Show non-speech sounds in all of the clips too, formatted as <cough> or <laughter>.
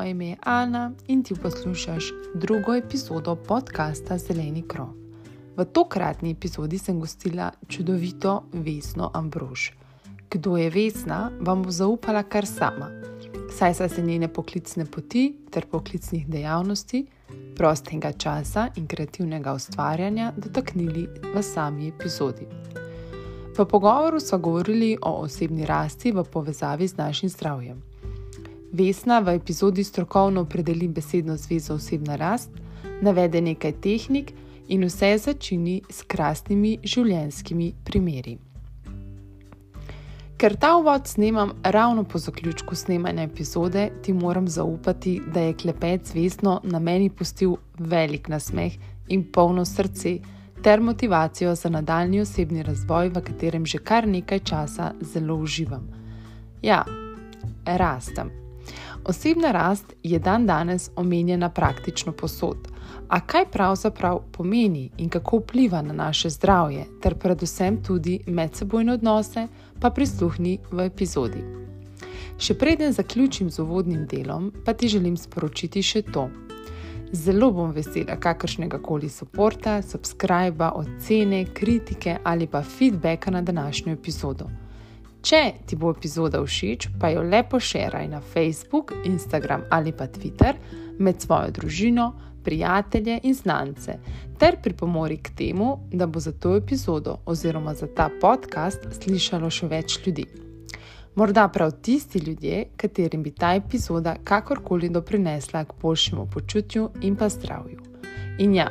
moje ime je Ana in ti poslušaš drugo epizodo podcasta Zeleni krov. V tokratni epizodi sem gostila čudovito Vesno Ambrož. Kdo je Vesna, vam bo zaupala kar sama. Saj so se njene poklicne poti ter poklicnih dejavnosti, prostega časa in kreativnega ustvarjanja dotaknili v sami epizodi. V pogovoru smo govorili o osebni rasti v povezavi z našim zdravjem. Vesna v epizodi strokovno opredeli besedno zvezo osebna rast, navede nekaj tehnik in vse začini s krasnimi življenjskimi primeri. Ker ta uvod snemam ravno po zaključku snemanja epizode, ti moram zaupati, da je klepet zvestno na meni pustil velik nasmeh in polno srce ter motivacijo za nadaljni osebni razvoj, v katerem že kar nekaj časa zelo uživam. Ja, rastem. Osebna rast je dan danes omenjena praktično posod. A kaj pravzaprav pomeni in kako vpliva na naše zdravje, ter predvsem tudi medsebojne odnose, pa prisluhni v epizodi. Še preden zaključim z uvodnim delom, pa ti želim sporočiti še to. Zelo bom vesela kakršnega koli podporta, subscriba, ocene, kritike ali pa feedbacka na današnjo epizodo. Če ti bo epizoda všeč, pa jo lepo širaj na Facebook, Instagram ali pa Twitter med svojo družino, prijatelje in znance, ter pripomori k temu, da bo za to epizodo oziroma za ta podcast slišalo še več ljudi morda prav tisti ljudje, katerim bi ta epizoda kakorkoli doprinesla k boljšemu počutju in pa zdravju. In ja,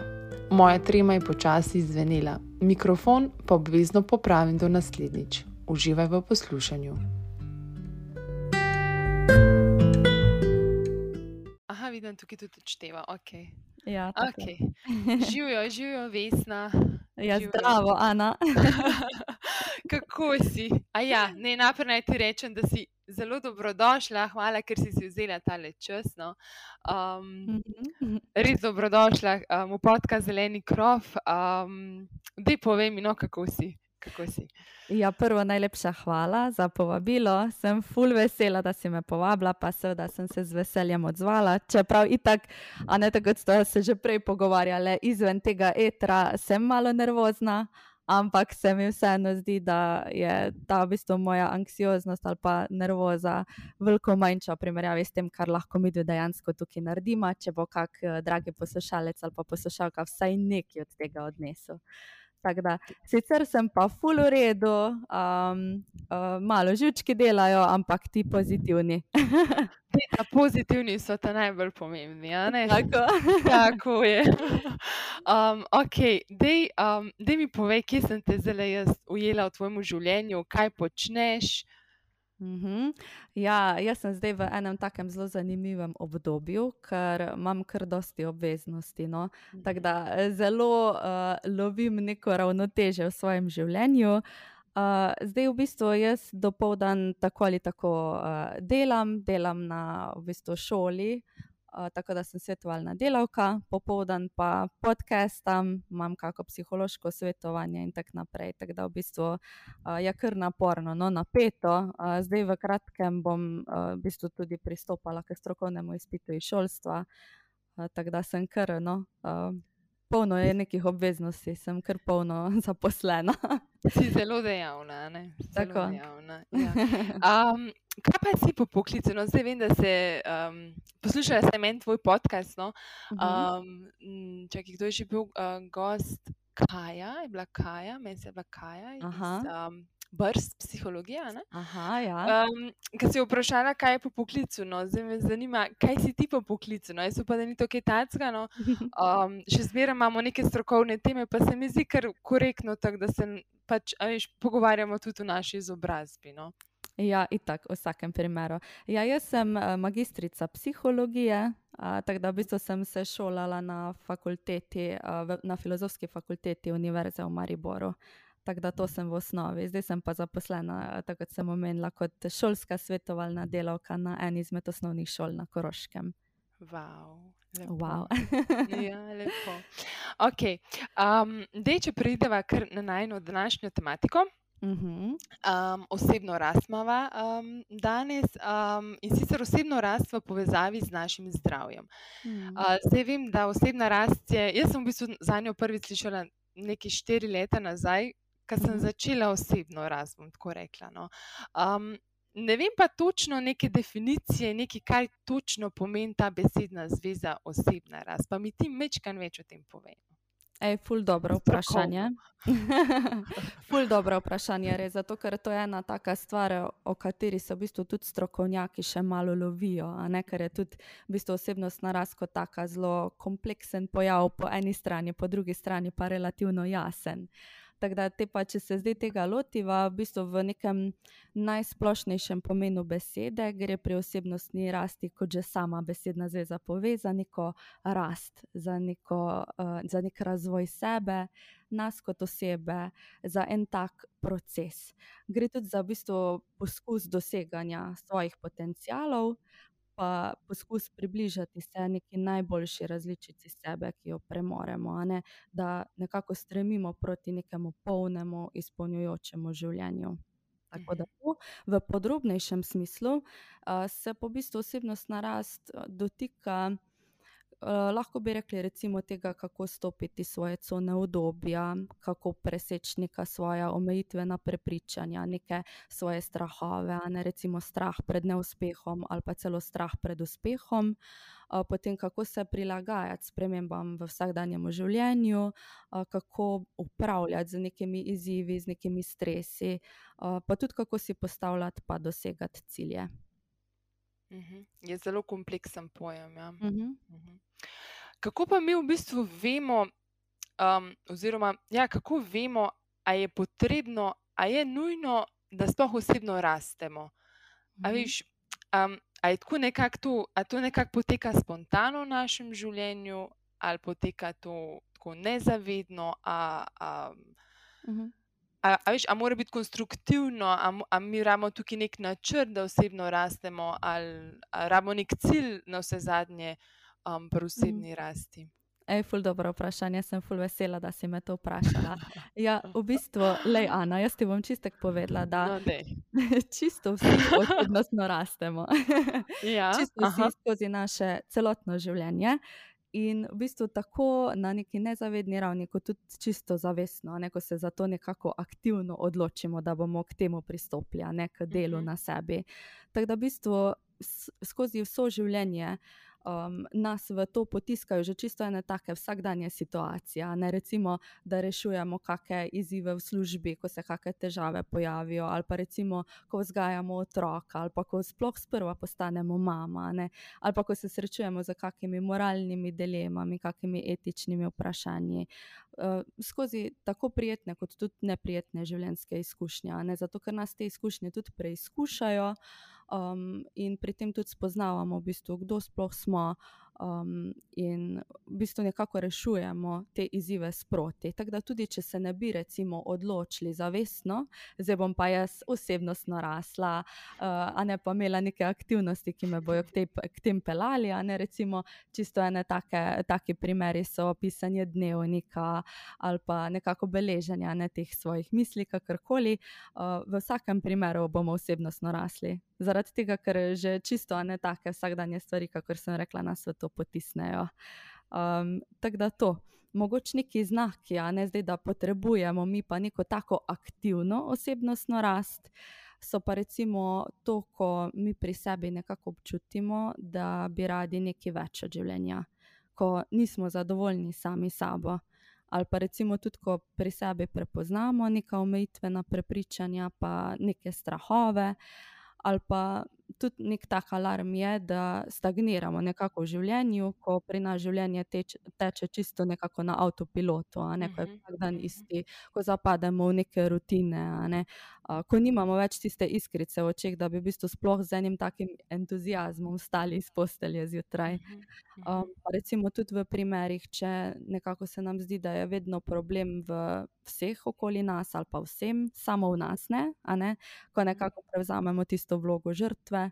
moja trema je počasi izvenela, mikrofon pa obvezno popravim do naslednjič. Uživaj v poslušanju. Aha, vidim tukaj tudi odšteva, ok. Ja, okay. Živijo, živijo, vesna. Ja, zdravo, Ana. <laughs> Kako si? Ja, ne, najprej naj ti rečem, da si zelo dobrodošla, hvala, ker si, si vzela ta čas. No. Um, res dobrodošla um, v podkast Zeleni krov. Um, Dej povej mi, no, kako si. Kako si? Ja, prvo najlepša hvala za povabilo. Sem full vesela, da si me povabila, pa seveda sem se z veseljem odzvala. Čeprav itak, a ne tako, kot ste že prej pogovarjali, izven tega etra sem malo nervozna, ampak se mi vseeno zdi, da je ta v bistvu moja anksioznost ali pa nervoza veliko manjša v primerjavi s tem, kar lahko mi dejansko tukaj naredimo, če bo kak eh, dragi poslušalec ali pa poslušalka vsaj nekaj od tega odnesel. Da, sicer sem pa full v redu, um, uh, malo žučki delajo, ampak ti pozitivni. <laughs> Ti pozitivni so ta najbolj pomembni. Tako. <laughs> Tako je. Um, ok, dej, um, dej mi povej, kje sem te zdaj ujela v tvojem življenju, kaj počneš. Mm -hmm. Ja, jaz sem zdaj v enem takem zelo zanimivem obdobju, ker imam kar dosti obveznosti. No? Tako da eh, zelo uh, lovim neko ravnoteže v svojem življenju. Uh, zdaj v bistvu jaz dopoldan tako ali tako uh, delam, delam na v bistvu šoli, tako da sem svetovalna delavka, popoldan pa podcastam, imam kako psihološko svetovanje in tako naprej. Tako da v bistvu uh, je kar naporno, no, napeto. Uh, zdaj v kratkem bom uh, v bistvu tudi pristopala k strokovnemu izpitu iz šolstva, uh, tako da sem kar no. Uh, polno je nekih obveznosti, sem kar polno <laughs> zaposlena. Si zelo dejavna. Zelo dejavna ja. um, kaj pa si po poklicu? No, zdaj vem, da se um, poslušala sem en tvoj podcast. No? Um, če kdo je že bil uh, gost, Kaja, je bila Kaja, meni se je bila Kaja. Iz, brst psihologija. Aha, ja. um, Ker si vprašala, kaj je po poklicu, no? zdaj me zanima, kaj si ti po poklicu. No? Jaz upam, da ni to kaj tacka. No? <laughs> Um, še zmeraj imamo neke strokovne teme, pa se mi zdi kar korektno, tak, da se pač, viš, pogovarjamo tudi o naši izobrazbi. No? Ja, itak, v vsakem primeru. Ja, jaz sem uh, magistrica psihologije, tako da v bistvu sem se šolala na fakulteti, uh, na filozofski fakulteti Univerze v Mariboru. Tako da to sem v osnovi. Zdaj sem pa zaposlena, tako kot sem omenila, kot šolska svetovalna delavka na eni izmed osnovnih šol na Koroškem. Wow. Wow. ja, lepo. Okay. Um, dej, če prideva na najno današnjo tematiko. Mhm. Um, osebno rast imamo um, danes um, in sicer osebno rast v povezavi z našim zdravjem. Mm. Uh, zdaj vem, da osebna rast je. Jaz sem v bistvu za njo prvič slišala nekaj štiri leta nazaj, ko sem začela osebno rast, bom tako rekla. No. Um, ne vem pa točno neke definicije, nekaj, kaj točno pomeni ta besedna zveza osebna rast. Pa mi ti mečkan več o tem povej. no. Ej, ful dobro vprašanje. <laughs> ful dobro vprašanje, res, zato ker to je ena taka stvar, o kateri se v bistvu tudi strokovnjaki še malo lovijo, a ne, ker je tudi v bistvu osebnostna rast kot taka zelo kompleksen pojav po eni strani, po drugi strani pa relativno jasen. Tako da, te pa, če se zdaj tega lotiva, v bistvu v nekem najsplošnejšem pomenu besede, gre pri osebnostni rasti, kot že sama besedna zveza pove, za neko rast, za, neko, uh, za nek razvoj sebe, nas kot osebe, za en tak proces. Gre tudi za v bistvu poskus doseganja svojih potencialov, pa poskus približati se neki najboljši različici sebe, ki jo premoremo, ne? da nekako stremimo proti nekemu polnemu, izpolnjujočemu življenju. Tako da to v podrobnejšem smislu uh, se po bistvu osebnostna rast dotika. Uh, lahko bi rekli, recimo, tega, kako stopiti svoje cone udobja, kako preseči neka svoja omejitvena prepričanja, neke svoje strahove, ne recimo strah pred neuspehom ali pa celo strah pred uspehom, uh, potem kako se prilagajati spremembam v vsakdanjem življenju, uh, kako upravljati z nekimi izzivi, z nekimi stresi, uh, pa tudi kako si postavljati pa dosegati cilje. Mhm. Je zelo kompleksen pojem. Ja. Mhm. Mhm. Kako pa mi v bistvu vemo, um, oziroma ja, kako vemo, a je potrebno, a je nujno, da sploh osebno rastemo? A Mhm. veš, um, a je tako nekako to, a to nekako poteka spontano v našem življenju, ali poteka to tako nezavedno, a, a, Mhm. a, a veš, a mora biti konstruktivno, a, a mi rabimo tukaj nek načrt, da osebno rastemo, ali rabimo nek cilj na vse zadnje um, pri osebni rasti. Ej, ful dobro vprašanje, sem ful vesela, da si me to vprašala. Ja, <laughs> v bistvu, lej, Ana, jaz ti bom čistek povedala, da No, <laughs> čisto vsi osebnostno rastemo. Ja, <laughs> čisto vsi aha. skozi naše celotno življenje. In v bistvu tako na neki nezavedni ravni, kot tudi čisto zavestno, ne, ko se za to nekako aktivno odločimo, da bomo k temu pristopili, ne k delu Mhm. na sebi. Tako da v bistvu skozi vso življenje um, nas v to potiskajo že čisto ene take vsakdanje situacije. Ne recimo, da rešujemo kakšne izzive v službi, ko se kakšne težave pojavijo, ali pa recimo, ko vzgajamo otroka, ali pa ko sploh sprva postanemo mama, ne, ali pa ko se srečujemo z kakimi moralnimi dilemami, kakimi etičnimi vprašanji. Uh, skozi tako prijetne, kot tudi neprijetne življenjske izkušnje, ne, zato ker nas te izkušnje tudi preizkušajo um, in pri tem tudi spoznavamo, v bistvu, kdo sploh smo, um, in v bistvu nekako rešujemo te izzive sproti. Tako da tudi, če se ne bi recimo odločili zavestno, zdaj bom pa jaz osebnostno rasla, uh, a ne pa imela neke aktivnosti, ki me bojo k, k tem pelali, a ne recimo čisto ene take, taki primeri so pisanje dnevnika ali pa nekako beleženje ne teh svojih misli, kakorkoli. Uh, v vsakem primeru bomo osebnostno rasli. Zaradi tega, ker že čisto ne take vsakdanje stvari, kakor sem rekla, nas v to potisnejo. Um, tako da to, mogoče neki znaki, a ne zdaj, da potrebujemo mi pa neko tako aktivno osebnostno rast. So pa recimo to, ko mi pri sebi nekako občutimo, da bi radi nekaj več od življenja, ko nismo zadovoljni sami sabo. Ali pa recimo tudi, ko pri sebi prepoznamo neka omejitvena prepričanja, pa neke strahove, ali pa tudi nek tak alarm je, da stagniramo nekako v življenju, ko pri nas življenje teče, teče čisto nekako na avtopilotu, ne ko je Mhm, vsak dan mhm. isti, ko zapademo v neke rutine, ne, ko nimamo več tiste iskrice v očeh, da bi v bistvu sploh z enim takim entuziazmom stali iz postelje zjutraj. Mhm, Um, mhm. recimo tudi v primerih, če nekako se nam zdi, da je vedno problem v vseh okoli nas ali pa vsem, samo v nas ne, a ne, ko nekako prevzamemo tisto vlogo žrtve.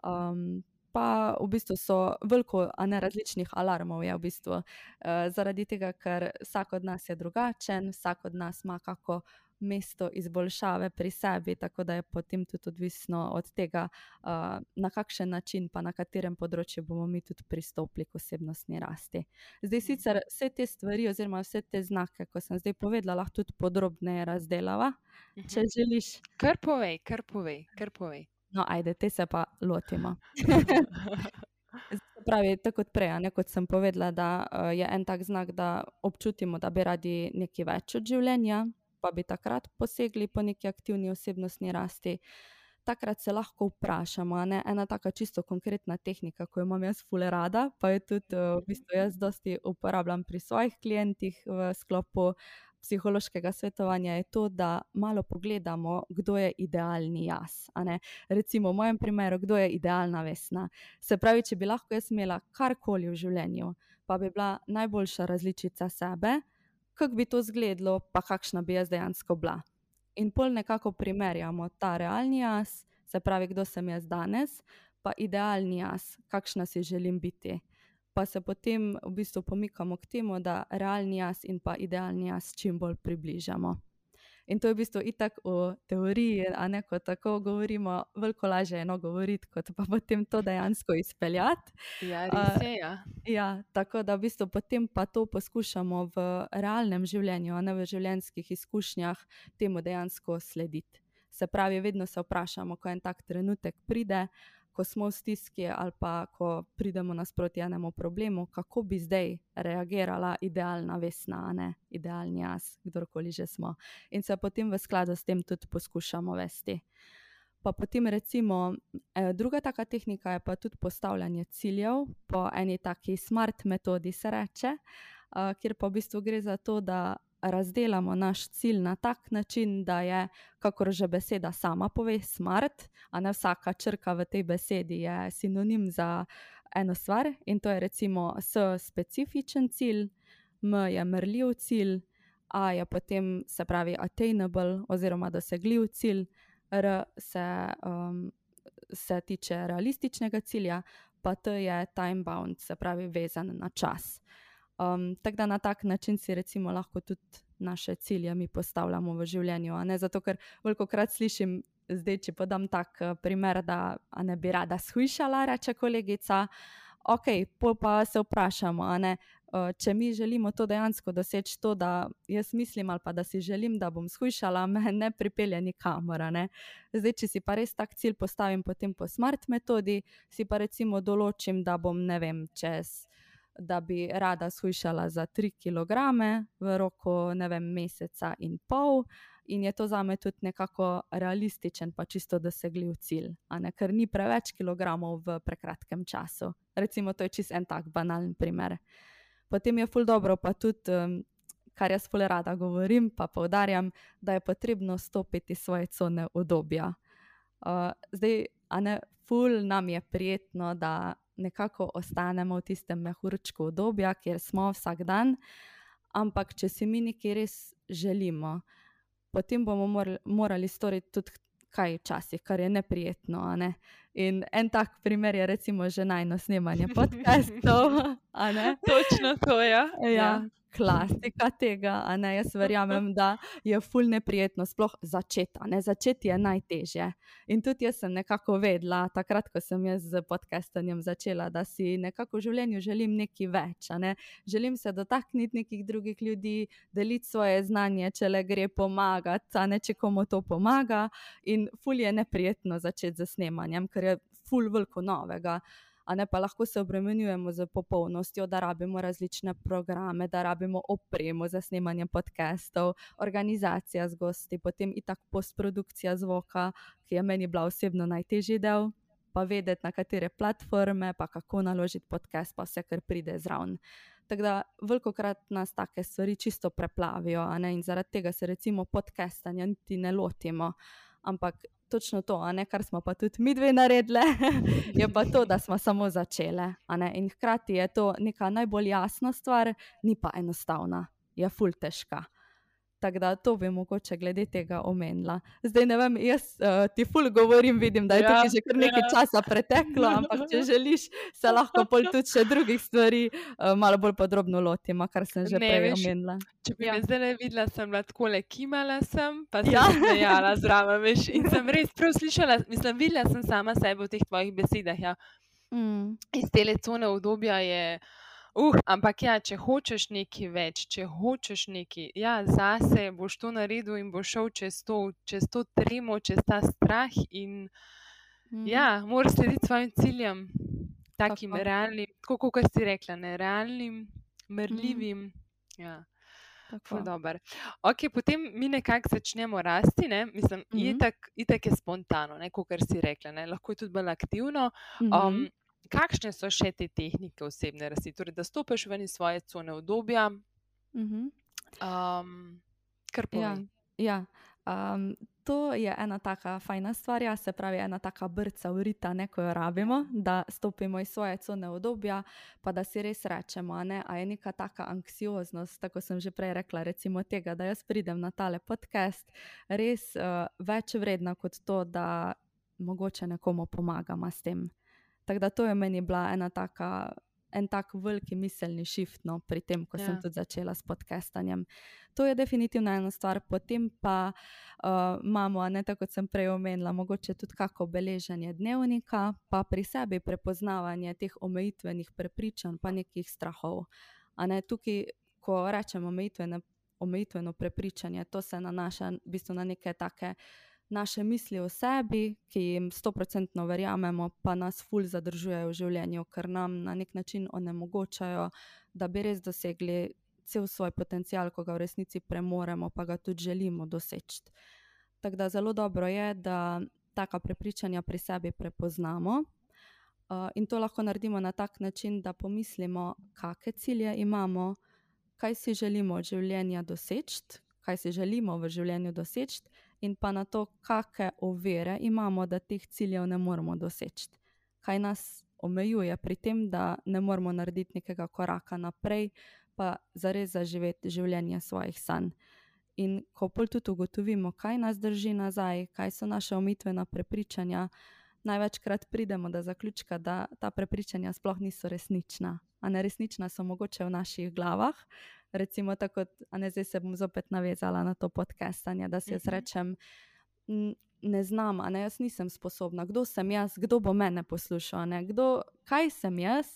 Um, pa v bistvu so veliko ne, različnih alarmov, je v bistvu, uh, zaradi tega, ker vsak od nas je drugačen, vsak od nas ima kako mesto izboljšave pri sebi, tako da je potem tudi odvisno od tega, na kakšen način, pa na katerem področju bomo mi tudi pristopili k osebnostni rasti. Zdaj, mhm. sicer vse te stvari, oziroma vse te znake, ko sem zdaj povedala, lahko tudi podrobneje razdelava, če mhm. želiš. Kar povej, kar povej, kar povej. No, ajde, te se pa lotimo. <laughs> Pravi, tako kot prej, ne, kot sem povedala, da uh, je en tak znak, da občutimo, da bi radi nekaj več od življenja, pa bi takrat posegli po neki aktivni osebnostni rasti. Takrat se lahko vprašamo, ne? ena taka čisto konkretna tehnika, ki jo imam jaz fule rada, pa je tudi v bistvu jaz dosti uporabljam pri svojih klientih v sklopu psihološkega svetovanja, je to, da malo pogledamo, kdo je idealni jaz. Recimo v mojem primeru, kdo je idealna vesna. Se pravi, če bi lahko jaz imela karkoli v življenju, pa bi bila najboljša različica sebe, kako bi to izgledalo, pa kakšna bi jaz dejansko bila. In pol nekako primerjamo ta realni jaz, se pravi, kdo sem jaz danes, pa idealni jaz, kakšna si želim biti. Pa se potem v bistvu pomikamo k temu, da realni jaz in pa idealni jaz čim bolj približamo. In to je v bistvu itak v teoriji, a ne kot tako govorimo, veliko lažje je eno govoriti, kot pa potem to dejansko izpeljati. Ja, res je. Ja. ja, tako da v bistvu potem pa to poskušamo v realnem življenju, a ne v življenjskih izkušnjah, temu dejansko slediti. Se pravi, vedno se vprašamo, ko en tak trenutek pride, ko smo v stiski ali pa ko pridemo nasproti enemu problemu, kako bi zdaj reagirala idealna vesna, ne idealni jaz, kdorkoli že smo. In se potem v skladu s tem tudi poskušamo vesti. Pa potem, recimo, e, druga taka tehnika je pa tudi postavljanje ciljev po eni taki smart metodi, se reče, kjer pa v bistvu gre za to, da razdelamo naš cilj na tak način, da je, kako že beseda sama pove, smart, a ne vsaka črka v tej besedi je sinonim za eno stvar in to je recimo S specifičen cilj, M je mrljiv cilj, A je potem se pravi attainable oziroma dosegljiv cilj, R se, um, se tiče realističnega cilja, pa T je time bound, se pravi vezan na čas. Um, tako da na tak način si recimo lahko tudi naše cilje mi postavljamo v življenju. Zato, ker veliko krat slišim, zdaj, če podam tak uh, primer, da ne bi rada shujšala, reče kolegica. Ok, pa se vprašamo, uh, če mi želimo to dejansko doseči, to, da jaz mislim ali pa da si želim, da bom shujšala, me ne pripelje nikamor. Ne? Zdaj, če si pa res tak cilj postavim potem po smart metodi, si pa recimo določim, da bom ne vem čez da bi rada shujšala za 3 kg v roku vem, meseca in pol. In je to za me tudi nekako realističen, pa čisto dosegljiv cilj, ne, ker ni preveč kilogramov v prekratkem času. Recimo, to je čist en tak banalen primer. Potem je ful dobro, pa tudi, kar jaz ful rada govorim, pa poudarjam, da je potrebno stopiti iz svoje cone obdobja. Uh, zdaj, a ne, ful nam je prijetno, da nekako ostanemo v tistem mehurčku obdobja, kjer smo vsak dan. Ampak, če si mi nekaj res želimo, potem bomo morali, storiti tudi kaj včasih, kar je neprijetno. Ne? In en tak primer je recimo že najno snemanje <laughs> podcastov. Točno to je. Ja. Ja. ja klasika tega. Jaz verjamem, da je fully neprijetno, sploh začeti. Začeti je najtežje. In tudi jaz sem nekako vedela, takrat, ko sem jaz z podcastanjem začela, da si nekako v življenju želim nekaj več. Ne? Želim se dotakniti nekih drugih ljudi, deliti svoje znanje, če le gre pomagati, a ne če komu to pomaga. In fully je neprijetno začeti z snemanjem, ker fully veliko novega a ne pa lahko se obremenjujemo z popolnostjo, da rabimo različne programe, da rabimo opremo za snemanje podcastov, organizacija z gosti, potem in tako postprodukcija zvoka, ki je meni bila osebno najtežji del. Pa vedeti, na katere platforme, pa kako naložiti podcast, pa vse, kar pride zraven. Tako da, veliko krat nas take stvari čisto preplavijo, in zaradi tega se recimo podcastanja niti ne lotimo. Ampak točno to, ne, kar smo pa tudi mi dve naredili, <laughs> je pa to, da smo samo začeli. In hkrati je to neka najbolj jasna stvar, ni pa enostavna, je ful težka. Tako da to bi mogoče glede tega omenila. Zdaj ne vem, jaz uh, ti ful govorim, vidim, da je ja, tukaj že kar nekaj ja. časa preteklo, ampak če <laughs> želiš, se lahko pol tudi še drugih stvari uh, malo bolj podrobno lotimo, kar sem že ne, prej veš, omenila. Če bi ja. me zdaj videla, sem bila tako le kimala sem, pa sem ja. smejala zraven, veš, in sem res prav slišala, mislim, videla sem sama sebe v teh tvojih besedah, ja. Mm. Iz te lecone obdobja je... Uh, ampak ja, če hočeš nekaj več, če hočeš nekaj, ja, zase boš to naredil in boš šel čez to, čez to tremo, čez ta strah. In, mm. Ja, moraš slediti svojim ciljem, takim tako. realnim, tako kot si rekla, ne realnim, merljivim. Mm. Ja. Okay, potem mi nekako začnemo rasti, ne? mislim, mm -hmm. itak, itak je spontano, kot si rekla, ne? lahko je tudi bolj aktivno. Mm -hmm. Kakšne so še te tehnike osebne rasti, torej, da stopiš ven iz svoje cone obdobja? Um, kar pomeni. Ja, ja. Um, to je ena taka fajna stvar, ja, se pravi, ena taka brca urita, ne, ko jo rabimo, da stopimo iz svoje cone obdobja, pa da si res rečemo, ne, a je neka taka anksioznost, tako sem že prej rekla, recimo tega, da jaz pridem na tale podcast, res uh, več vredna kot to, da mogoče nekomu pomagamo s tem. Tako da to je meni bila ena taka. En tak veliki miselni shift no, pri tem, ko ja. sem tudi začela s podcastanjem. To je definitivno ena stvar, potem pa uh, imamo, ne tako kot sem prej omenila, mogoče tudi kako beleženje dnevnika, pa pri sebi prepoznavanje teh omejitvenih prepričanj, pa nekih strahov. Ne, tukaj, ko rečemo omejitveno, omejitveno prepričanje, to se nanaša v bistvu na neke take naše misli o sebi, ki jim stoprocentno verjamemo, pa nas ful zadržujejo v življenju, ker nam na nek način onemogočajo, da bi res dosegli cel svoj potencial, ko ga v resnici premoremo, pa ga tudi želimo doseči. Tako da zelo dobro je, da taka prepričanja pri sebi prepoznamo. Uh, in to lahko naredimo na tak način, da pomislimo, kakšne cilje imamo, kaj si želimo od življenja doseči, kaj si želimo v življenju doseči, in pa na to, kakšne ovire imamo, da teh ciljev ne moremo doseči. Kaj nas omejuje pri tem, da ne moremo narediti nekega koraka naprej, pa zares zaživeti življenje svojih sanj. In ko pol tudi ugotovimo, kaj nas drži nazaj, kaj so naše omitvena prepričanja, največkrat pridemo do zaključka, da ta prepričanja sploh niso resnična. A ne resnična so mogoče v naših glavah, recimo tako, da zdaj se bom zopet navezala na to podcastanje, da si jaz mhm. rečem, ne znam, ne, jaz nisem sposobna, kdo sem jaz, kdo bo mene poslušal, ne, kdo, kaj sem jaz.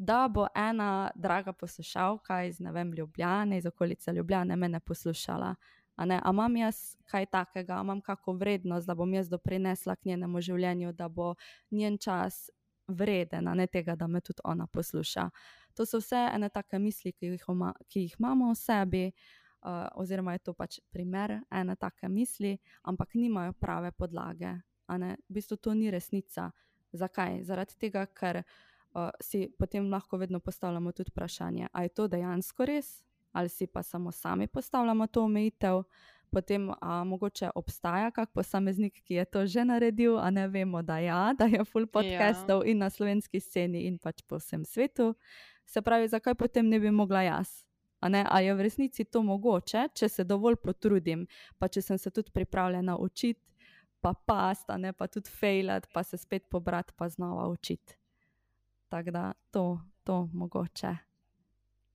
Da bo ena draga poslušalka iz vem, Ljubljane, iz okolice Ljubljane, me poslušala. Ampak imam jaz kaj takega, imam kakšno vrednost, da bom jaz doprinesla k njenemu življenju, da bo njen čas vreden, ne tega, da me tudi ona posluša. To so vse ene take misli, ki jih, oma, ki jih imamo v sebi, uh, oziroma je to pač primer ene take misli, ampak nimajo prave podlage. V bistvu to ni resnica. Zakaj? Zaradi tega, ker uh, si potem lahko vedno postavljamo tudi vprašanje, ali je to dejansko res, ali si pa samo sami postavljamo to omejitev. Potem, a mogoče obstaja kak posameznik, ki je to že naredil, a ne vemo, da, ja, da je full ja. podcastov ja. in na slovenski sceni, in pač po vsem svetu. Se pravi, zakaj potem ne bi mogla jaz? Ali je v resnici to mogoče, če se dovolj potrudim, pa če sem se tudi pripravljena učiti, pa past, ne pa tudi failat, pa se spet pobrati, pa znova učiti. Tako da to, to mogoče.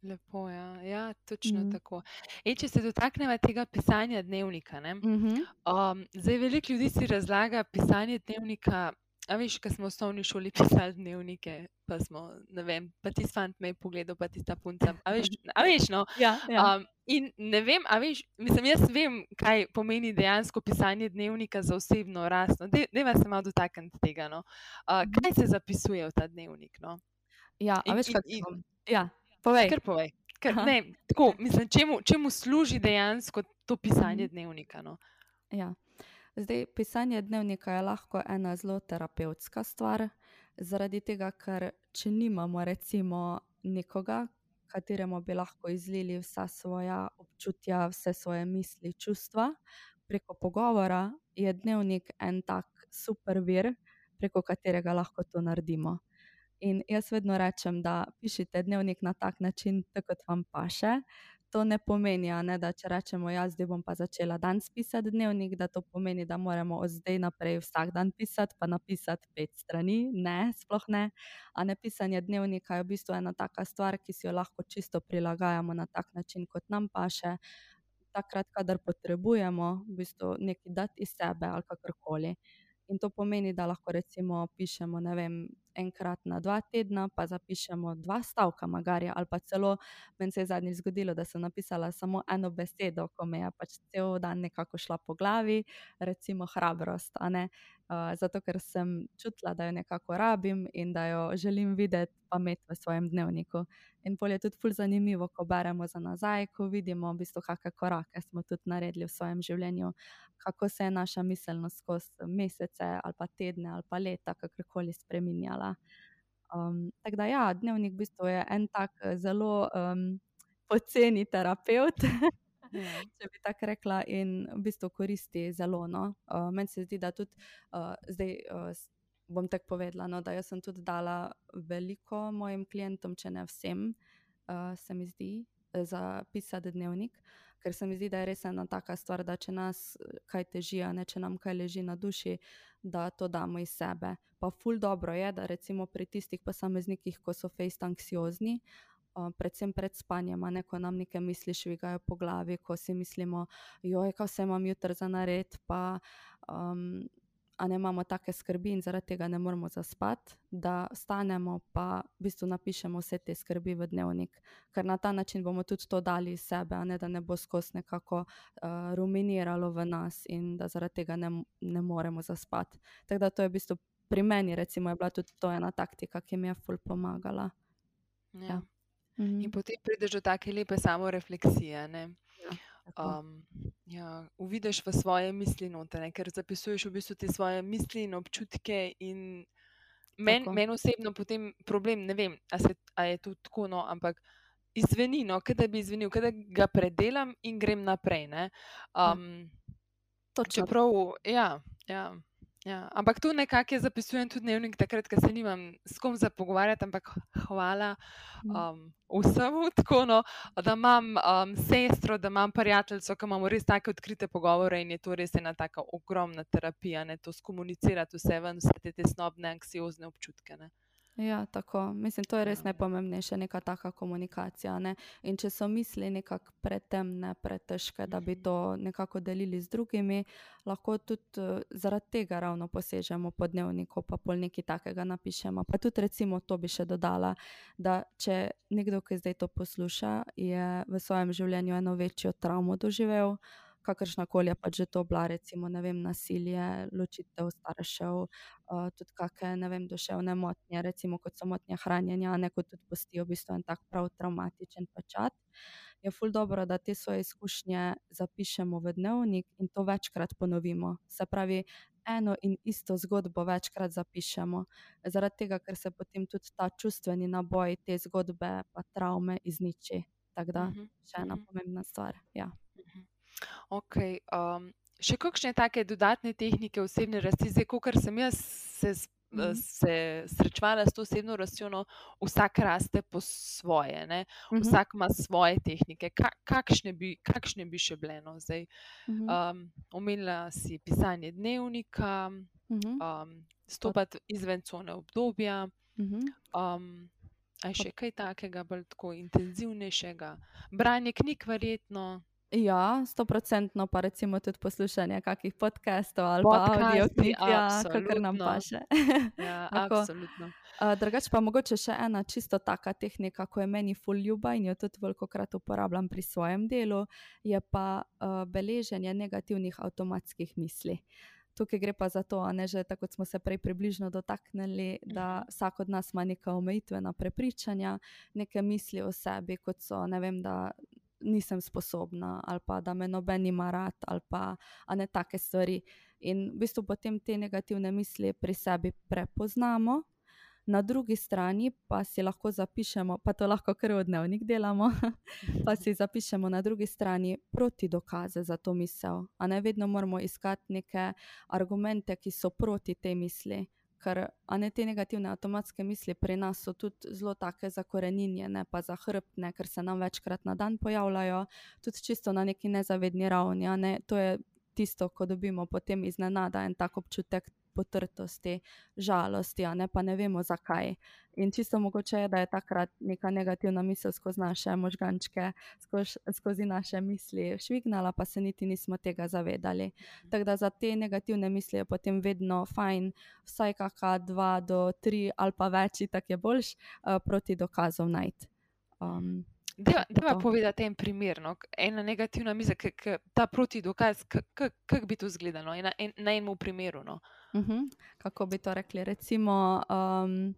Lepo ja. ja, točno mm -hmm. tako. E, če se dotaknemo tega pisanja dnevnika. Mm -hmm. um, zdaj, veliko ljudi si razlaga pisanje dnevnika A veš, ko smo v osnovni šoli pisali dnevnike, pa smo, ne vem, pa ti fant me je pogledal, pa ti ta punca. A veš, a veš no? Ja, ja. Um, in ne vem, a veš, mislim, jaz vem, kaj pomeni dejansko pisanje dnevnika za osebno rast. No? Deva se malo dotakniti tega. No? Uh, kaj se zapisuje v ta dnevnik? No? Ja, a veš, kaj bom. Ja, povej. Kar povej. Kar, ne, tako, mislim, čemu, čemu služi dejansko to pisanje mhm. dnevnika? No? Ja. Zdaj, pisanje dnevnika je lahko ena zelo terapevtska stvar, zaradi tega, ker če nimamo recimo nekoga, kateremu bi lahko izlili vsa svoja občutja, vse svoje misli, čustva preko pogovora, je dnevnik en tak super vir, preko katerega lahko to naredimo. In jaz vedno rečem, da pišite dnevnik na tak način, tako kot vam paše. To ne pomeni, ne, da če rečemo, da ja, bom pa začela danes pisati dnevnik, da to pomeni, da moramo od zdaj naprej vsak dan pisati, pa napisati pet strani. Ne, sploh ne. A ne pisanje dnevnika je v bistvu ena taka stvar, ki si jo lahko čisto prilagajamo na tak način, kot nam paše. Takrat, kadar potrebujemo v bistvu nekaj dati iz sebe ali kakorkoli. In to pomeni, da lahko recimo pišemo, ne vem, enkrat na dva tedna, pa zapišemo dva stavka, magari, ali pa celo meni se je zadnjič zgodilo, da sem napisala samo eno besedo, ko me je pač cel dan nekako šla po glavi, recimo hrabrost. Uh, zato, ker sem čutila, da jo nekako rabim in da jo želim videti, pa imeti v svojem dnevniku. In pol je tudi ful zanimivo, ko beremo za nazaj, ko vidimo, v bistvu, kakšne korake smo tudi naredili v svojem življenju, kako se je naša miselnost skozi mesece ali pa tedne ali pa leta kakorkoli spremenjala. Um, tako da, ja, dnevnik v bistvu je en tak zelo um, poceni terapeut. <laughs> Ja. <laughs> Če bi tako rekla, in v bistvu koristi zelo. No? Uh, Meni se zdi, da tudi uh, zdaj uh, bom tako povedala, no, da sem tudi dala veliko mojim klientom, če ne vsem, uh, se mi zdi, za pisati dnevnik, ker se mi zdi, da je res ena taka stvar, da če nas kaj teži, ne če nam kaj leži na duši, da to damo iz sebe. Pa ful dobro je, da recimo pri tistih posameznikih, ko so fejst anksiozni. Predvsem pred spanjem, ne, ko nam nekaj misli švigajo po glavi, ko si mislimo, joj, kaj vse imam jutri za nared, pa um, ne imamo take skrbi in zaradi tega ne moremo zaspati, da stanemo pa v bistvu napišemo vse te skrbi v dnevnik, ker na ta način bomo tudi to dali iz sebe, ne, da ne bo skozi nekako uh, ruminiralo v nas in da zaradi tega ne, ne moremo zaspati. Tako da to je v bistvu pri meni, recimo, je bila tudi to ena taktika, ki mi je ful pomagala. Ja. Ja. Mhm. In potem prideš do take lepe samorefleksije. Um, ja, uvidiš v svoje misli, noter, ker zapisuješ v bistvu te svoje misli in občutke. In meni men osebno potem problem, ne vem, ali je to tako, no, ampak izveni, no, da bi izvenil, da ga predelam in grem naprej. Um, ja. Čeprav, ja, ja. Ja, ampak tu nekako zapisujem tudi dnevnik, takrat, ko se nimam s kom za pogovarjati, ampak hvala mhm. um, vsemu, <laughs> tako, no, da imam um, sestro, da imam prijateljico, ki imamo res tako odkrite pogovore in je to res ena tako ogromna terapija, ne, to skomunicirati vse ven, vse te tesnobne, anksiozne občutke. Ne. Ja, tako. Mislim, to je res ja. najpomembnejša, neka taka komunikacija. Ne? In če so misli nekako pretemne, pretežke, da bi to nekako delili z drugimi, lahko tudi uh, zaradi tega ravno posežemo po dnevniku, pa pol nekaj takega napišemo. Pa tudi, recimo, to bi še dodala, da če nekdo, ki zdaj to posluša, je v svojem življenju eno večjo travmo doživel kakršna koli je pač že to bila, recimo, vem, nasilje, ločitev staršev, uh, tudi kakšne, ne vem, duševne motnje, recimo kot so motnje hranjenja, ne kot tudi postijo v bistvu en tak prav traumatičen pečat. Je ful dobro, da te svoje izkušnje zapišemo v dnevnik in to večkrat ponovimo. Se pravi, eno in isto zgodbo večkrat zapišemo, zaradi tega, ker se potem tudi ta čustveni naboj te zgodbe, pa travme izniči. Tako da, uh -huh. še ena uh -huh. pomembna stvar. Ja. Okay, um, še kakšne take dodatne tehnike osebne rasti, zdaj, kot sem jaz se, mm -hmm. se srečevala s to osebno rastjo, no, vsak raste po svoje, mm -hmm. vsak ima svoje tehnike. Ka, kakšne, bi, kakšne bi še bile? No, zdaj, mm -hmm. um, omenila si pisanje dnevnika, mm -hmm. um, stopiti izven cone obdobja. Mm -hmm. um, Ali še kaj takega, bolj tako intenzivnejšega? Branje knjig, verjetno. Ja, sto procentno pa recimo tudi poslušanje kakih podcastov ali pa audio knjig, ja, kakor nam paše. ja, <laughs> absolutno. Uh, drugač pa mogoče še ena čisto taka tehnika, ko je meni full ljuba in jo tudi veliko krat uporabljam pri svojem delu, je pa uh, beleženje negativnih avtomatskih misli. Tukaj gre pa za to, ne, že tako smo se prej približno dotaknili, da mhm. vsak od nas ima neka omejitvena prepričanja, neke misli o sebi, kot so, ne vem, da nisem sposobna, ali pa da me noben ima rad, ali pa ne take stvari. In v bistvu potem te negativne misli pri sebi prepoznamo, na drugi strani pa si lahko zapišemo, pa to lahko kar v dnevnik delamo, <laughs> pa si zapišemo na drugi strani proti dokaze za to misel. A ne vedno moramo iskati neke argumente, ki so proti tej misli. Ker ne, te negativne avtomatske misli pri nas so tudi zelo take zakoreninjene, pa zahrbtne, ker se nam večkrat na dan pojavljajo, tudi čisto na neki nezavedni ravni. Ne. To je tisto, ko dobimo potem iznenada en tak občutek potrtosti, žalosti, ne, pa ne vemo zakaj. In čisto mogoče je, da je takrat neka negativna misel skozi naše možgančke, skozi, skozi naše misli švignala, pa se niti nismo tega zavedali. Tako da za te negativne misli je potem vedno fajn, vsaj kakšna dva do tri ali pa več, tako je boljš, uh, proti dokazom najti. Um, da povedati en primer, no? ena negativna misel, ta proti dokaz, kako bi to izgledalo na, en, na enem primeru. No? Uh mhm. -huh. Kako bi to rekli? Recimo, um,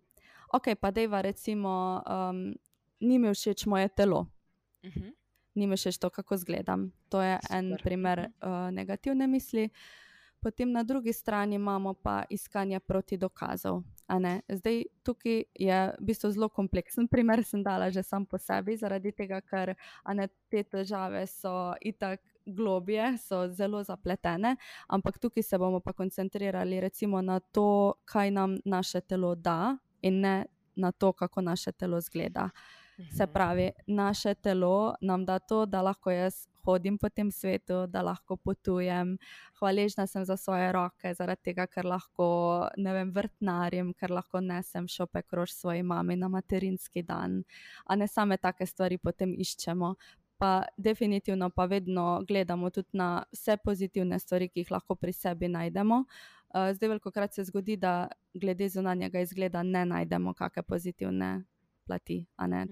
ok, pa dejva, recimo, um, ni mi všeč moje telo. Uh mhm. -huh. Ni mi všeč to, kako izgledam. To je Super. en primer uh, negativne misli. Potem na drugi strani imamo pa iskanje proti dokazov. Zdaj, tukaj je v bistvu zelo kompleksen primer, sem dala že sam po sebi, zaradi tega, ker ne, te težave so itak globije, so zelo zapletene, ampak tukaj se bomo pa koncentrirali recimo na to, kaj nam naše telo da, in ne na to, kako naše telo zgleda. Se mhm. pravi, naše telo nam da to, da lahko jaz hodim po tem svetu, da lahko potujem. Hvaležna sem za svoje roke, zaradi tega, ker lahko ne vem, vrtnarim, ker lahko nesem šopek rož svoji mami na materinski dan. A ne same take stvari potem iščemo pa definitivno pa vedno gledamo tudi na vse pozitivne stvari, ki jih lahko pri sebi najdemo. Uh, zdaj, veliko krat se zgodi, da glede zunanjega izgleda ne najdemo kakšne pozitivne plati.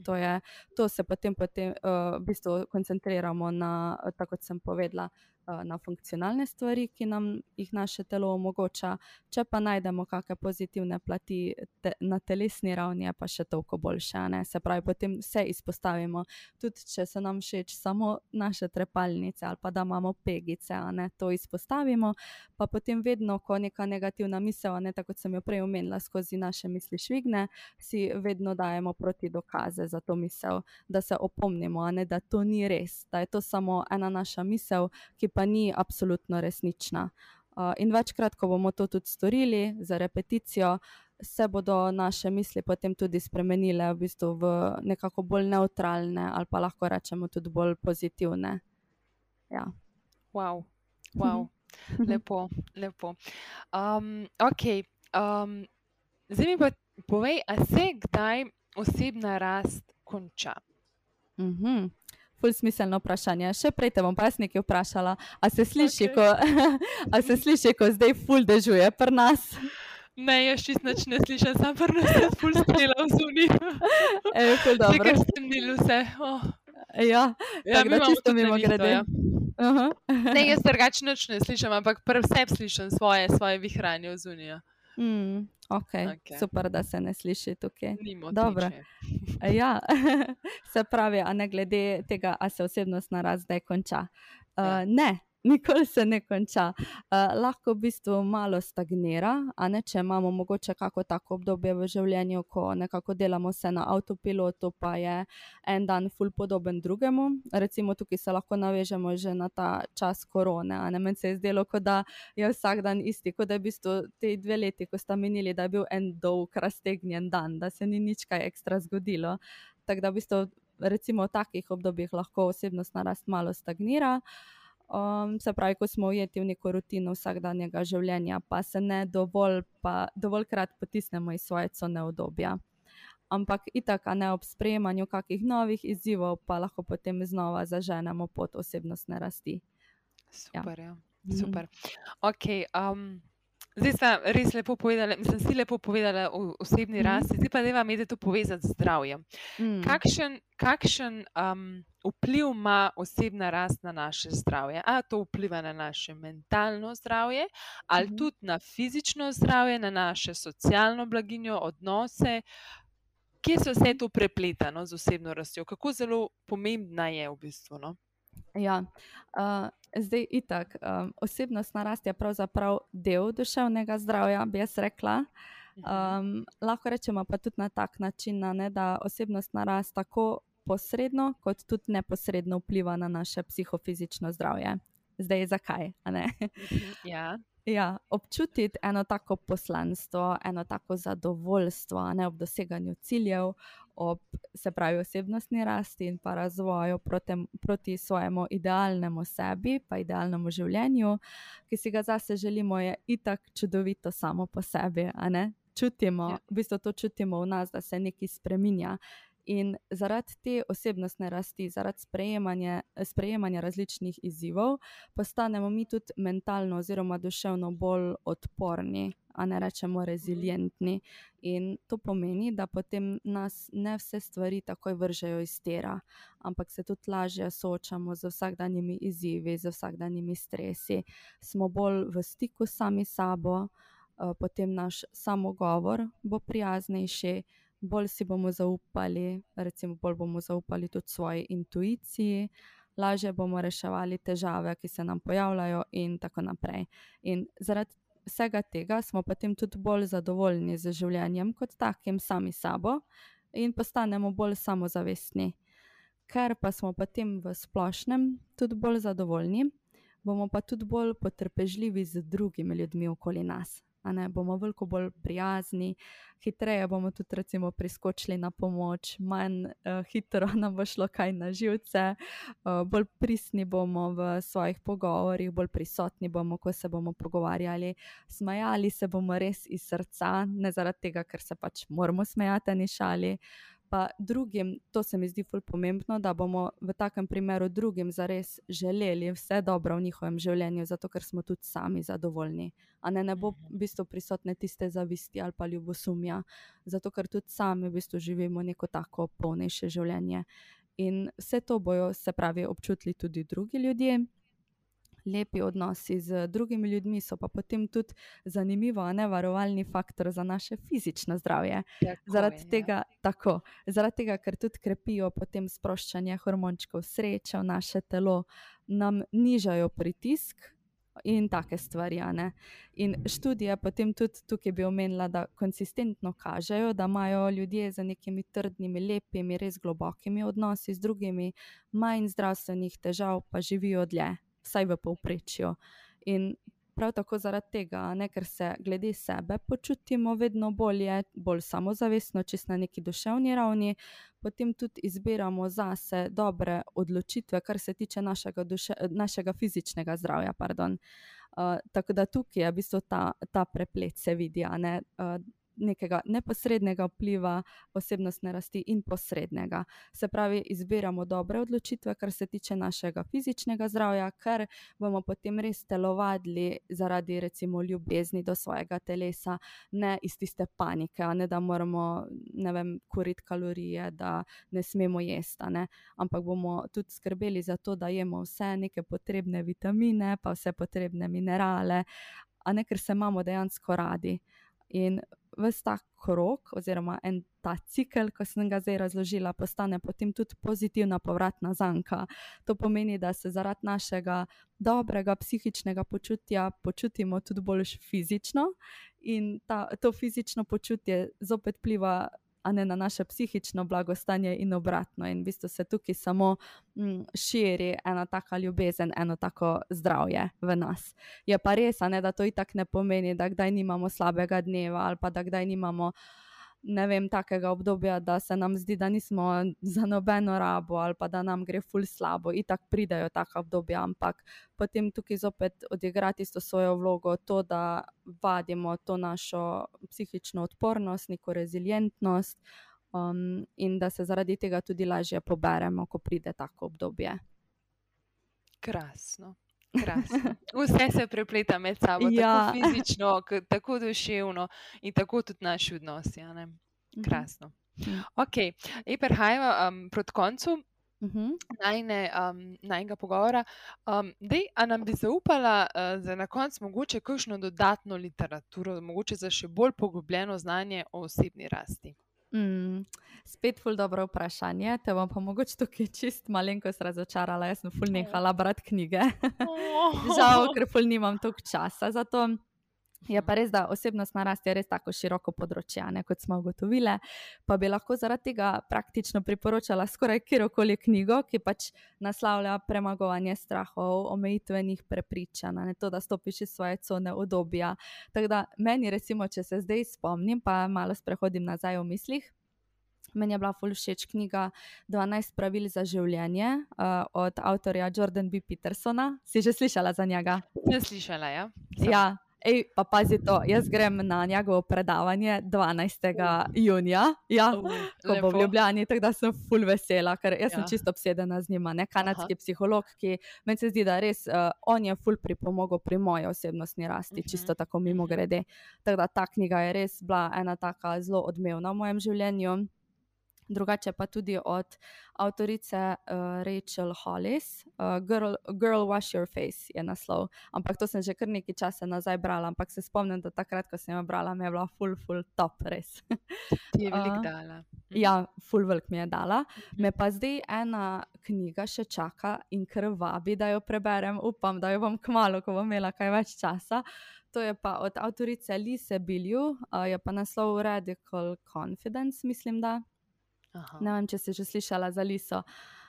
To, je, to se potem, potem uh, v bistvu koncentriramo na, tako kot sem povedala, Eh, na funkcionalne stvari, ki nam jih naše telo omogoča. Če pa najdemo kakšne pozitivne plati te, na telesni ravni, pa še toliko boljše. Ne? Se pravi, potem vse izpostavimo. Tudi če so nam všeč samo naše trepalnice ali pa da imamo pegice, ne? to izpostavimo. Pa potem vedno, ko neka negativna misel, ne? tako kot sem jo prej omenila, skozi naše misli švigne, si vedno dajemo proti dokaze za to misel, da se opomnimo, ne? da to ni res, da je to samo ena naša misel, ki pa ni absolutno resnična. Uh, in večkrat, ko bomo to tudi storili za repeticijo, se bodo naše misli potem tudi spremenile v, bistvu v nekako bolj neutralne ali pa lahko rečemo tudi bolj pozitivne. Ja. Wow, <laughs> wow. lepo, lepo. Um, ok, um, zdaj mi pa povej, a se kdaj osebna rast konča? Uh mhm. Ful smiselno vprašanje. Še prej te bom pa jaz nekaj vprašala. A se sliši, okay. ko, <laughs> a se sliši ko zdaj ful dežuje pri nas? Ne, jaz čist nič ne slišim, sam pa ne sem ful strela v zuni. <laughs> Ej, ful dobro. Kar sem bil vse. Oh. Ja, ja tako da čisto mimo grede. Ja. Uh -huh. ne, jaz <laughs> drugače nič ne slišim, ampak prv vse slišim svoje, svoje vihranje v zunijo. Mm, okay. Okay. Super, da se ne sliši tukaj. Dobro. ja. <laughs> se pravi, a ne glede tega, ali se osebnostna rast zdaj konča. Uh, ja. Ne, nikoli se ne konča. Uh, lahko v bistvu malo stagnira, a ne če imamo mogoče kako tako obdobje v življenju, ko nekako delamo vse na avtopilotu, pa je en dan ful podoben drugemu. Recimo tukaj se lahko navežemo že na ta čas korone. Meni se je zdelo, da je vsak dan isti, kot da je v bistvu te dve leti, ko sta menili, da je bil en dolg, raztegnjen dan, da se ni nič kaj ekstra zgodilo. Tako da v bistvu. Recimo v takih obdobjih lahko osebnostna rast malo stagnira. Uh, Um, se pravi, ko smo ujeti v neko rutino vsakdanjega življenja, pa se ne dovolj, pa dovoljkrat potisnemo iz svoje cone obdobja. Ampak itak, ne ob sprejemanju kakih novih izzivov, pa lahko potem znova zaženemo pot osebnostne rasti. Super, ja. ja. Super. Okay, um, zdaj ste res lepo povedali, mislim, si lepo povedali o osebni mm. rasti, zdaj pa ne vam je to povezati z zdravjem. Mm. Kakšen, kakšen um, vpliv ima osebna rast na naše zdravje. Ali to vpliva na naše mentalno zdravje, ali mhm. tudi na fizično zdravje, na naše socialno blaginjo, odnose. Kje se vse to prepleta no, z osebno rastjo, kako zelo pomembna je v bistvu? No? Ja, uh, zdaj, itak, um, osebnostna rast je pravzaprav del duševnega zdravja, bi jaz rekla. Um, lahko rečemo pa tudi na tak način, ne, da osebnostna rast tako posredno, kot tudi neposredno vpliva na naše psihofizično zdravje. Zdaj, zakaj? Mhm, ja. <laughs> Ja, občutiti eno tako poslanstvo, eno tako zadovoljstvo ne, ob doseganju ciljev, ob se pravi osebnostni rasti in pa razvoju proti, proti svojemu idealnemu sebi, pa idealnemu življenju, ki si ga zase želimo, je itak čudovito samo po sebi. Čutimo, ja. v bistvu to čutimo v nas, da se nekaj spremenja. In zaradi te osebnostne rasti, zaradi sprejemanja, sprejemanja različnih izzivov, postanemo mi tudi mentalno oziroma duševno bolj odporni, a ne rečemo rezilientni. In to pomeni, da potem nas ne vse stvari takoj vržejo iz tera, ampak se tudi lažje soočamo z vsakdanjimi izzivi, z vsakdanjimi stresi, smo bolj v stiku sami sabo, eh, potem naš samogovor bo prijaznejši bolj si bomo zaupali, recimo, bolj bomo zaupali tudi svoji intuiciji, lažje bomo reševali težave, ki se nam pojavljajo, in tako naprej. In zaradi vsega tega smo potem tudi bolj zadovoljni z življenjem kot takim, sami sabo, in postanemo bolj samozavestni. Ker pa smo potem v splošnem tudi bolj zadovoljni, bomo pa tudi bolj potrpežljivi z drugimi ljudmi okoli nas ne, bomo veliko bolj prijazni, hitreje bomo tudi recimo, priskočili na pomoč, manj uh, hitro <laughs> nam bo šlo kaj na živce, uh, bolj pristni bomo v svojih pogovorih, bolj prisotni bomo, ko se bomo pogovarjali, smajali se bomo res iz srca, ne zaradi tega, ker se pač moramo smejati, ni šali. Pa drugim, to se mi zdi fully pomembno, da bomo v takem primeru drugim zares želeli vse dobro v njihovem življenju, zato ker smo tudi sami zadovoljni a ne, ne bo v bistvu prisotne tiste zavisti ali pa ljubosumja, zato ker tudi sami v bistvu živimo neko tako polnejše življenje. In vse to bojo, se pravi, občutili tudi drugi ljudje. Lepi odnosi z drugimi ljudmi so pa potem tudi zanimivo, a ne varovalni faktor za naše fizično zdravje. Zaradi tega, tako, zaradi tega, ker tudi krepijo potem sproščanje hormončkov sreče v naše telo, nam nižajo pritisk, in take stvari. In študije potem tudi tukaj bi omenila, da konsistentno kažejo, da imajo ljudje z nekimi trdnimi, lepimi, res globokimi odnosi z drugimi, manj zdravstvenih težav, pa živijo dlje, vsaj v povprečju. In prav tako zaradi tega, ne, ker se glede sebe počutimo vedno bolje, bolj samozavestno, smo na neki duševni ravni, potem tudi izbiramo zase dobre odločitve, kar se tiče našega, duše, našega fizičnega zdravja. Uh, tako da tukaj je v bistvu ta, ta preplet, se vidi. Uh, nekega neposrednega vpliva osebnostne rasti in posrednega. Se pravi, izbiramo dobre odločitve, kar se tiče našega fizičnega zdravja, ker bomo potem res telovadili zaradi recimo ljubezni do svojega telesa, ne iz tiste panike, ne da moramo ne vem, kuriti kalorije, da ne smemo jesti, ne? ampak bomo tudi skrbeli za to, da jemo vse neke potrebne vitamine, pa vse potrebne minerale, a ne ker se imamo dejansko radi. In vse ta krok, oziroma en ta cikl, ki sem ga zdaj razložila, postane potem tudi pozitivna povratna zanka. To pomeni, da se zaradi našega dobrega psihičnega počutja počutimo tudi bolj fizično, in ta, to fizično počutje zopet pliva a ne na naše psihično blagostanje in obratno. In v bistvu se tukaj samo m, mm, širi ena taka ljubezen, eno tako zdravje v nas. Je pa res, ne, da to itak ne pomeni, da kdaj nimamo slabega dneva ali pa da kdaj nimamo ne vem, takega obdobja, da se nam zdi, da nismo za nobeno rabo ali pa da nam gre ful slabo. In tako pridajo taka obdobja, ampak potem tukaj zopet odigrati to svojo vlogo, to, da vadimo to našo psihično odpornost, neko rezilientnost. Um, in da se zaradi tega tudi lažje poberemo, ko pride tako obdobje. Krasno. Krasno. <laughs> Vse se prepleta med sabo, ja. tako fizično, tako duševno in tako tudi naši odnosi. Mhm. Krasno. Mhm. Ok, in prehajamo um, proti koncu. Uh mhm. -huh. um, najnega pogovora. Um, dej, a nam bi zaupala uh, za na koncu mogoče kakšno dodatno literaturo, mogoče za še bolj poglobljeno znanje o osebni rasti? Mm, spet ful dobro vprašanje. Te bom pa mogoče tukaj čist malenkost razočarala. Jaz sem ful nehala brati knjige. <laughs> Žal, ker ful nimam toliko časa za to. Je pa res, da osebnostna rast je res tako široko področje, ne, kot smo ugotovili. Pa bi lahko zaradi tega praktično priporočala skoraj kjerkoli knjigo, ki pač naslavlja premagovanje strahov, omejitvenih prepričanj, ne to, da stopiš iz svoje cone odobja. Tako da meni, recimo, če se zdaj spomnim, pa malo sprehodim nazaj v mislih. Meni je bila ful všeč knjiga 12 pravil za življenje uh, od avtorja Jordan B. Petersona. Si že slišala za njega? Ne slišala, ja. Ja, Ej, pa pazi to, jaz grem na njegovo predavanje 12. junija, ja, ko bo v Ljubljani, tako da sem full vesela, ker jaz ja. sem čisto obsedena z njima, ne kanadski Aha. psiholog, ki meni se zdi, da res uh, on je full pripomogel pri moji osebnostni rasti, uh mhm. -huh. čisto tako mimo mhm. grede. Tako da ta knjiga je res bila ena taka zelo odmevna v mojem življenju drugače pa tudi od avtorice uh, Rachel Hollis, uh, Girl, Girl Wash Your Face je naslov. Ampak to sem že kar nekaj časa nazaj brala, ampak se spomnim, da takrat, ko sem jo brala, mi je bila full, full top, res. Ti je <laughs> velik uh, dala. Mhm. Ja, full velik mi je dala. Me pa zdaj ena knjiga še čaka in krvavi, da jo preberem. Upam, da jo bom kmalo, ko bom imela kaj več časa. To je pa od avtorice Lise Bilju, uh, je pa naslov Radical Confidence, mislim, da. Aha. Ne vem, če si že slišala za Liso.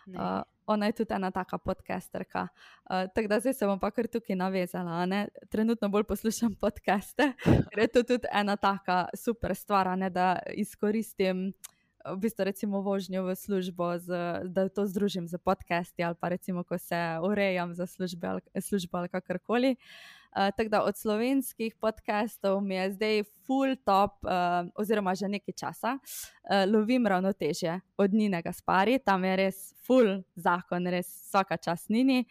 Uh, ona je tudi ena taka podcasterka. Uh, tako da zdaj se bom pa kar tukaj navezala. Ne? Trenutno bolj poslušam podcaste, ker je to tudi ena taka super stvar, ne? da izkoristim. V bistvu, recimo, vožnjo v službo, z, da to združim z podcasti, ali pa recimo, ko se urejam za službe ali, službo ali kakorkoli. Uh, Uh, tako da od slovenskih podcastov mi je zdaj full top, uh, oziroma že nekaj časa, uh, lovim ravnoteže od Nina Gaspari, tam je res full zakon, res vsaka čas Nini.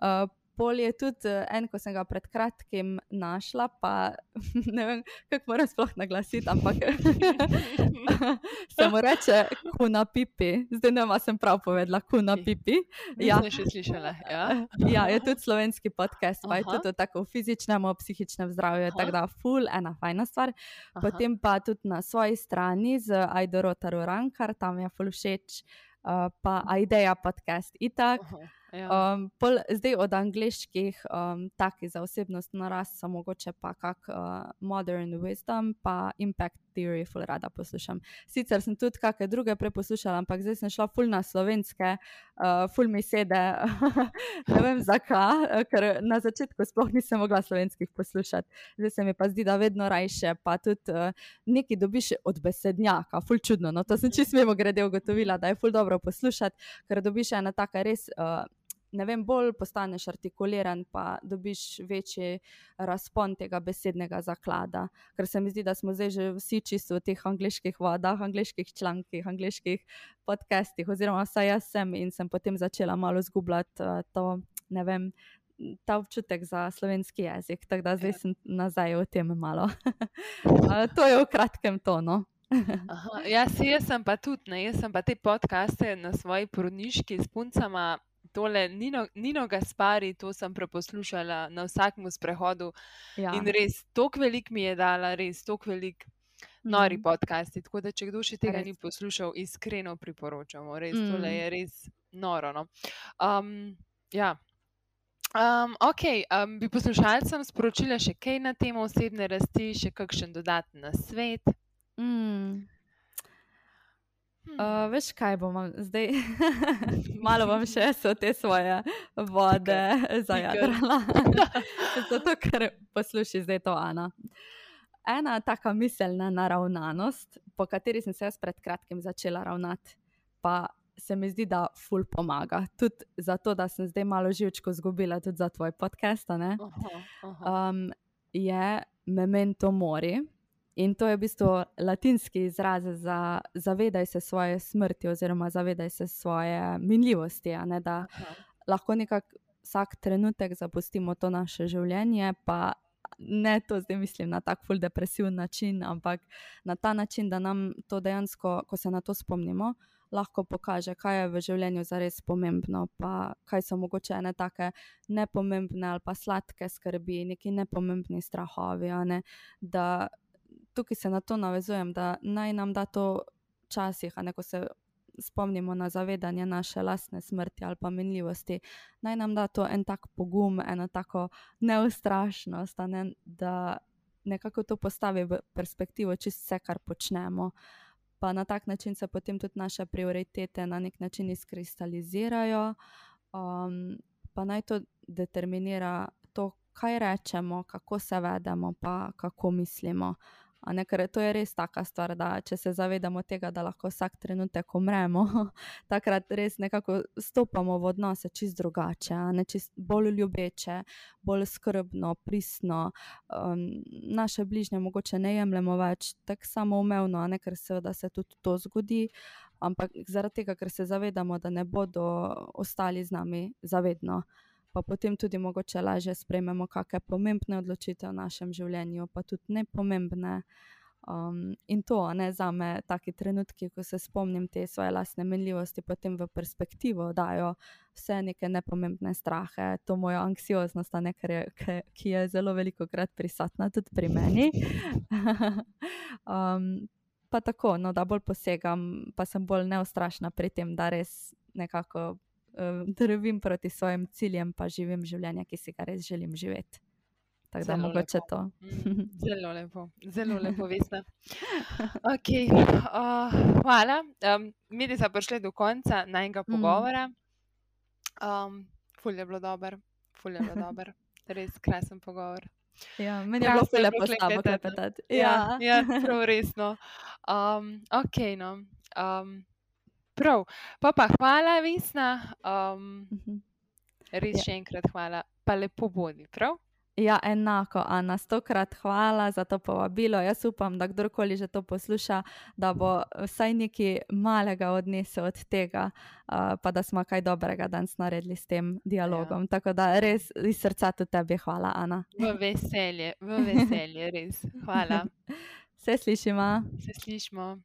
Uh, Pol je tudi eh, en, ko sem ga pred kratkim našla, pa <laughs> ne vem, kako moram sploh naglasiti, ampak <laughs> se mu reče kuna pipi. Zdaj ne vem, sem prav povedala, kuna pipi. Ja, še slišala. Ja. ja, je tudi slovenski podcast, pa je Aha. tudi tako v fizičnem, v psihičnem zdravju, tako da full, ena fajna stvar. Aha. Potem pa tudi na svoji strani z Aidoro Tarurankar, tam je full všeč, uh, pa Aideja podcast itak. Aha. Ja. Um, pol, zdaj od angliških, um, taki za osebnost narast, so mogoče pa kak uh, Modern Wisdom, pa Impact Theory, ful rada poslušam. Sicer sem tudi kakšne druge preposlušala, ampak zdaj sem šla ful na slovenske, uh, ful mi sede, <laughs> ne vem zakaj, ker na začetku sploh nisem mogla slovenskih poslušati. Zdaj se mi pa zdi, da vedno rajše, pa tudi uh, nekaj dobiš od besednjaka, ful čudno. No, to sem čisto mimo grede ugotovila, da je ful dobro poslušati, ker dobiš ena taka res. Uh, ne vem, bolj postaneš artikuliran, pa dobiš večji razpon tega besednega zaklada. Ker se mi zdi, da smo zdaj že vsi čisto v teh angliških vodah, angliških člankih, angliških podcastih, oziroma vsaj jaz sem in sem potem začela malo zgubljati uh, to, ne vem. Ta občutek za slovenski jezik, tako da zdaj sem nazaj v tem malo. <laughs> to je v kratkem tono. <laughs> Aha, ja, si, jaz sem pa tudi, ne, jaz sem pa te podcaste na svoji porodniški s puncama tole Nino, Nino Gaspari, to sem preposlušala na vsakem sprehodu. Ja. In res, toliko velik mi je dala, res, toliko velik. Nori mm. podcasti. Tako da, če kdo še tega res. ni poslušal, iskreno priporočamo. Res, mm. tole je res noro. No. Um, ja. Um, ok, um, bi poslušalcem sporočila še kaj na temo osebne rasti, še kakšen dodaten svet. Mm. Uh, veš, kaj bom zdaj? <laughs> Malo bom še so te svoje vode <laughs> zajadrala. <laughs> Zato, ker posluši zdaj to Ana. Ena taka miselna naravnanost, po kateri sem se jaz pred kratkim začela ravnati, pa se mi zdi, da ful pomaga. Tudi zato, da sem zdaj malo živčko izgubila, tudi za tvoj podcast. Aha, aha. Um, je memento mori. In to je v bistvu latinski izraz za zavedaj se svoje smrti, oziroma zavedaj se svoje minljivosti. Ne, da Aha. lahko nekako vsak trenutek zapustimo to naše življenje, pa ne to zdaj mislim na tak ful depresiven način, ampak na ta način, da nam to dejansko, ko se na to spomnimo. Lahko pokaže, kaj je v življenju zares pomembno, pa kaj so mogoče ene take nepomembne ali pa sladke skrbi, neki nepomembni strahovi. Ne? Da tukaj se na to navezujem, da naj nam da to časih, a ne ko se spomnimo na zavedanje naše lastne smrti ali pa menljivosti, naj nam da to en tak pogum, eno tako neustrašnost, ne, da nekako to postavi v perspektivo, čisto vse, kar počnemo. Pa na tak način se potem tudi naše prioritete na nek način izkristalizirajo, um, pa naj to determinira to, kaj rečemo, kako se vedemo, pa kako mislimo. Ne, ker to je res taka stvar, da če se zavedamo tega, da lahko vsak trenutek umremo, <laughs> takrat res nekako stopamo v odnose čist drugače, ne čist bolj ljubeče, bolj skrbno, pristno. Um, naše bližnje mogoče ne jemljemo več tako samoumevno, ne, ker seveda se tudi to zgodi, ampak zaradi tega, ker se zavedamo, da ne bodo ostali z nami zavedno pa potem tudi mogoče lažje sprejmemo kakšne pomembne odločitve v našem življenju, pa tudi nepomembne. Um, in to, ne za me, taki trenutki, ko se spomnim te svoje lastne menljivosti, potem v perspektivo dajo vse neke nepomembne strahe, to mojo anksioznost, ne, je, ki je zelo veliko krat prisotna tudi pri meni. <laughs> um, pa tako, no, da bolj posegam, pa sem bolj neustrašna pri tem, da res nekako drvim proti svojim ciljem, pa živim življenje, ki si ga res želim živeti. Tako da mogoče lepo. to. Mm, <laughs> zelo lepo, zelo lepo, veste. <laughs> Okay. Uh, hvala. Um, mi smo prišli do konca najnega mm. pogovora. Um, ful je bilo dober, ful je bilo dober, <laughs> res krasen pogovor. Ja, meni je bilo lepo s tabo klepetati. Ja, ja, ja prav resno. Um, ok, no. Um, Prav, pa pa hvala, Vesna. Um, mhm. res ja. še enkrat hvala, pa lepo bodi, prav? Ja, enako, Ana, stokrat hvala za to povabilo. Jaz upam, da kdorkoli že to posluša, da bo vsaj nekaj malega odnesel od tega, uh, pa da smo kaj dobrega danes naredili s tem dialogom. Ja. Tako da res iz srca tudi tebi hvala, Ana. V veselje, v veselje, res. Hvala. <laughs> Se slišimo. Se slišimo.